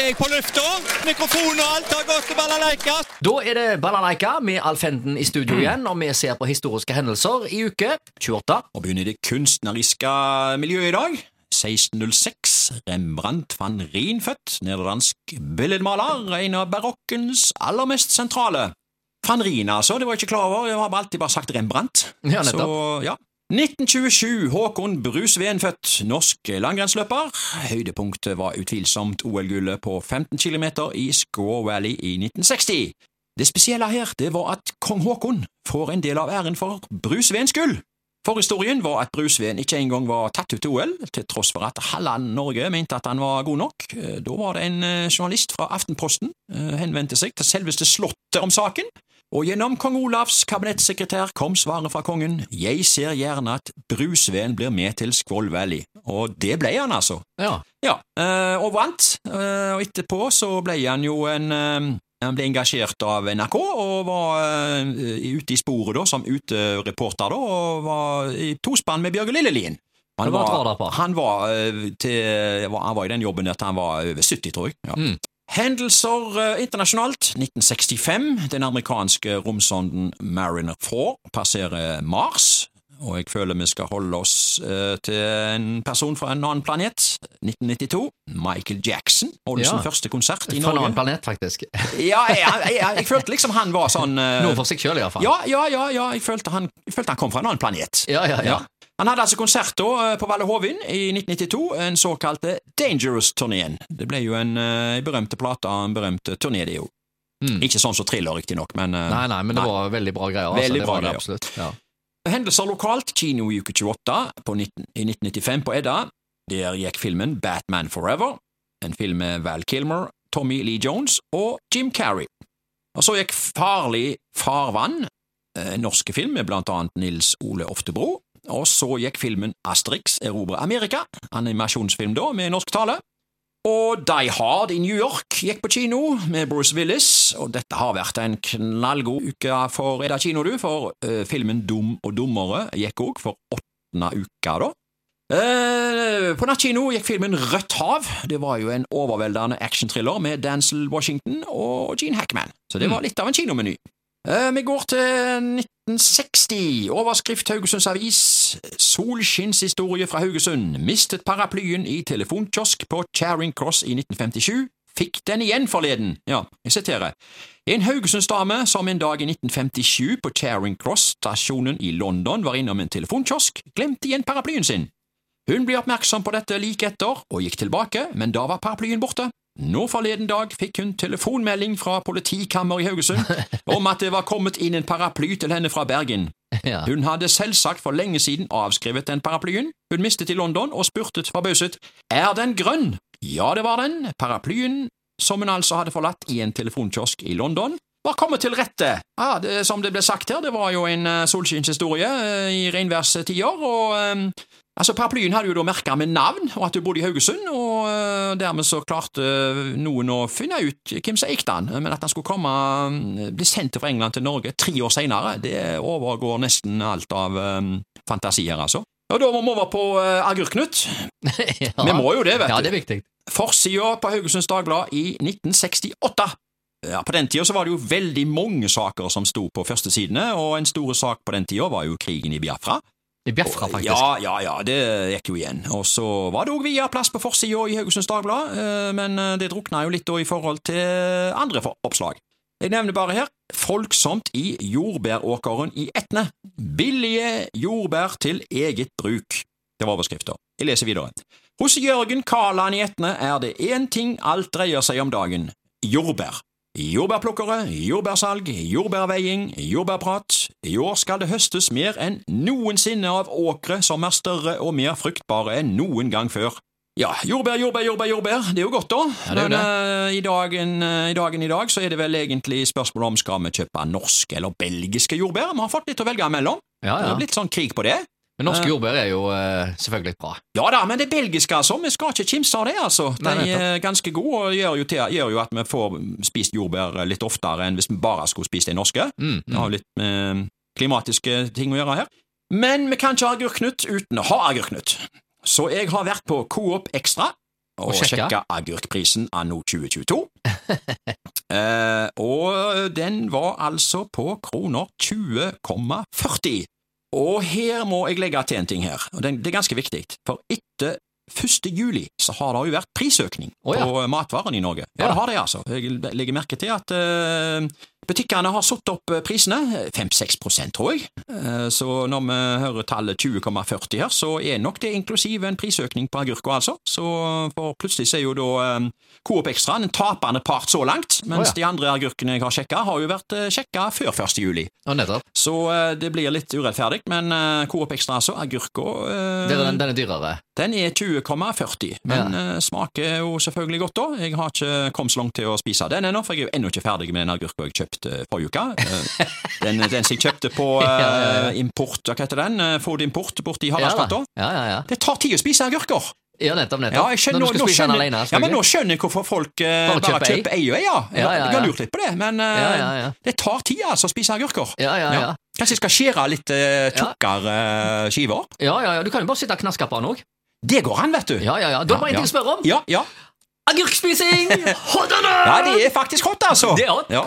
er jeg på lufta. Mikrofon og alt har gått til balalaika. Da er det Balalaika med Alfenden i studio igjen, og vi ser på historiske hendelser i uke 28. Og begynner i det kunstneriske miljøet i dag. 1606. Rembrandt van Rien født, nederlandsk billedmaler, en av barokkens aller mest sentrale. Van Rien, altså, det var jeg ikke klar over, jeg har alltid bare sagt Rembrandt. Ja, nettopp. Så, ja. 1927. Håkon Brusveen født, norsk langrennsløper. Høydepunktet var utvilsomt OL-gullet på 15 km i Squaw Valley i 1960. Det spesielle her det var at kong Haakon får en del av æren for Brusveens gull. Forhistorien var at Brusveen ikke engang var tatt ut til OL, til tross for at halve Norge mente at han var god nok. Eh, Da var det en eh, journalist fra Aftenposten eh, henvendte seg til selveste Slottet om saken, og gjennom kong Olavs kabinettsekretær kom svaret fra kongen Jeg ser gjerne at Brusveen blir med til Skvoll Valley, og det ble han altså. Ja. Ja, eh, og vant, eh, og etterpå så ble han jo en eh, han ble engasjert av NRK og var ute i sporet da, som utereporter da, og var i tospann med Bjørge Lillelien. Han var? Han var, til, han var i den jobben at han var over 70, tror jeg. Ja. Mm. Hendelser eh, internasjonalt. 1965. Den amerikanske romsonden Mariner 4 passerer Mars. Og jeg føler vi skal holde oss eh, til en person fra en annen planet. 1992. Michael Jackson holder Ja. sin første konsert i Norge. Fra en annen planet, faktisk. Ja, jeg, jeg, jeg følte liksom han var sånn eh, Noe for seg sjøl, iallfall. ja, ja, ja, ja jeg, følte han, jeg følte han kom fra en annen planet. Ja, ja, ja. Han hadde altså konsert eh, på Valle Hovin i 1992, en såkalte Dangerous-turneen. Det ble jo en uh, berømte plate av en berømt eh, turné, det jo. Mm. Ikke sånn som thriller, riktignok, men eh, Nei, nei, men det var veldig bra greier. Altså. Veldig det bra var det greier. absolutt. Ja. Hendelser lokalt, kino i uke 28 på 19, i 1995 på Edda. Der gikk filmen Batman Forever, en film med Val Kilmer, Tommy Lee Jones og Jim Carrey. Og så gikk Farlig farvann, eh, en norsk film med blant annet Nils Ole Oftebro. Og så gikk filmen Asterix erobrer Amerika, animasjonsfilm da, med norsk tale. Og Die Hard i New York gikk på kino med Bruce Willis, og dette har vært en knallgod uke for Edda kino, du, for uh, filmen Dum og dummere gikk òg for åttende uka, da. Uh, på nattkino gikk filmen Rødt hav. Det var jo en overveldende actionthriller med Dancel Washington og Gene Hackman, så det var litt av en kinomeny. Eh, vi går til 1960. Overskrift Haugesunds Avis. Solskinnshistorie fra Haugesund. Mistet paraplyen i telefonkiosk på Charing Cross i 1957. Fikk den igjen forleden. Ja, jeg siterer. En Haugesundsdame som en dag i 1957 på Charing Cross-stasjonen i London var innom en telefonkiosk, glemte igjen paraplyen sin. Hun ble oppmerksom på dette like etter og gikk tilbake, men da var paraplyen borte. Nå forleden dag fikk hun telefonmelding fra politikammer i Haugesund om at det var kommet inn en paraply til henne fra Bergen. Ja. Hun hadde selvsagt for lenge siden avskrevet den paraplyen hun mistet i London, og spurte forbauset Er den grønn? Ja, det var den. Paraplyen, som hun altså hadde forlatt i en telefonkiosk i London, var kommet til rette. Ah, det, som det ble sagt her, det var jo en uh, solskinnshistorie uh, i regnværstider, og um, Altså, Paraplyen hadde jo da merka med navn, og at hun bodde i Haugesund, og eh, dermed så klarte eh, noen å finne ut hvem som eikte han, men at han skulle komme, eh, bli sendt fra England til Norge tre år senere, det overgår nesten alt av eh, fantasier, altså. Og da må vi over på Agurknut. Ja. Vi må jo det, vet du. Ja, det er viktig. Forsida på Haugesunds Dagblad i 1968. Ja, På den tida så var det jo veldig mange saker som sto på førstesidene, og en stor sak på den tida var jo krigen i Biafra. Bjefra, faktisk. Ja, ja, ja, det gikk jo igjen. Og så var det òg via plass på forsida i Haugesunds Dagblad, eh, men eh, det drukna jo litt i forhold til andre oppslag. Jeg nevner bare her Folksomt i jordbæråkeren i Etne. Billige jordbær til eget bruk. Det var overskrifta. Jeg leser videre. Hos Jørgen Kaland i Etne er det én ting alt dreier seg om dagen – jordbær. Jordbærplukkere, jordbærsalg, jordbærveiing, jordbærprat. I år skal det høstes mer enn noensinne av åkre som er større og mer fruktbare enn noen gang før. Ja, jordbær, jordbær, jordbær, jordbær. Det er jo godt, da. Ja, det er jo Men eh, i, dagen, eh, i dagen i dag så er det vel egentlig spørsmål om skal vi kjøpe norske eller belgiske jordbær. Vi har fått litt å velge mellom. Ja, Det er blitt sånn krig på det. Men norske Eh. jordbær er jo eh, selvfølgelig bra. Ja da, men det belgiske, altså. Vi skal ikke kimse av det, altså. De Nei, er ganske gode og gjør jo, til, gjør jo at vi får spist jordbær litt oftere enn hvis vi bare skulle spist de norske. Mm, Det har jo litt med klimatiske ting å gjøre her. Men vi kan ikke ha agurknut uten å ha agurknut. Så jeg har vært på Coop Extra. og, Og sjekka agurkprisen anno 2022. eh, og den var altså på kroner 20,40. Og her må jeg legge til en ting her, og det er ganske viktig. For etter 1. juli så har det jo vært prisøkning oh, ja. på matvarene i Norge. Ja, Ja. det har det, altså. Jeg legger merke til at eh, butikkene har satt opp eh, prisene, 5-6 tror jeg. Eh, så når vi hører tallet 20,40 her, så er nok det inklusiv en prisøkning på agurker, altså. Så for plutselig er jo da eh, Coop Extra en tapende part så langt, mens oh, ja. de andre agurkene jeg har sjekka, har jo vært sjekka før 1. juli. Oh. Så eh, det blir litt urettferdig, men Coop Extra, altså, agurka eh, den, den er dyrere. den er 20,40, men ja. smaker jo selvfølgelig godt da. Jeg har ikke kommet så langt til å spise den ennå, for jeg er jo ennå ikke ferdig med den agurka jeg kjøpte forrige uke. Eh, den, den som jeg kjøpte på eh, ja. import, hva heter den? Ford Import borte i. Haraldsgata. ja, ja, ja. Det tar tid å spise agurker. ja, nettopp. nettopp. Ja, skjønner, du skal nå, spise skjønner, alene. ja, men nå skjønner jeg hvorfor folk eh, Bare bare, kjøper ei. og ei, ja. Ja, ja, Jeg har lurt litt på det, men eh, det tar tid altså å spise agurker. Ja, ja, ja. Kanskje jeg skal skjære litt eh, tjukkere eh, skiver? Ja, ja, ja. Du kan jo bare sitte og knaske på den òg. Det går an, vet du. Ja, ja, ja. Er det bare en ting å spørre om. Ja, ja. Agurkspising! Hot not? Ja, det er faktisk hot, altså. Det er hot. Ja.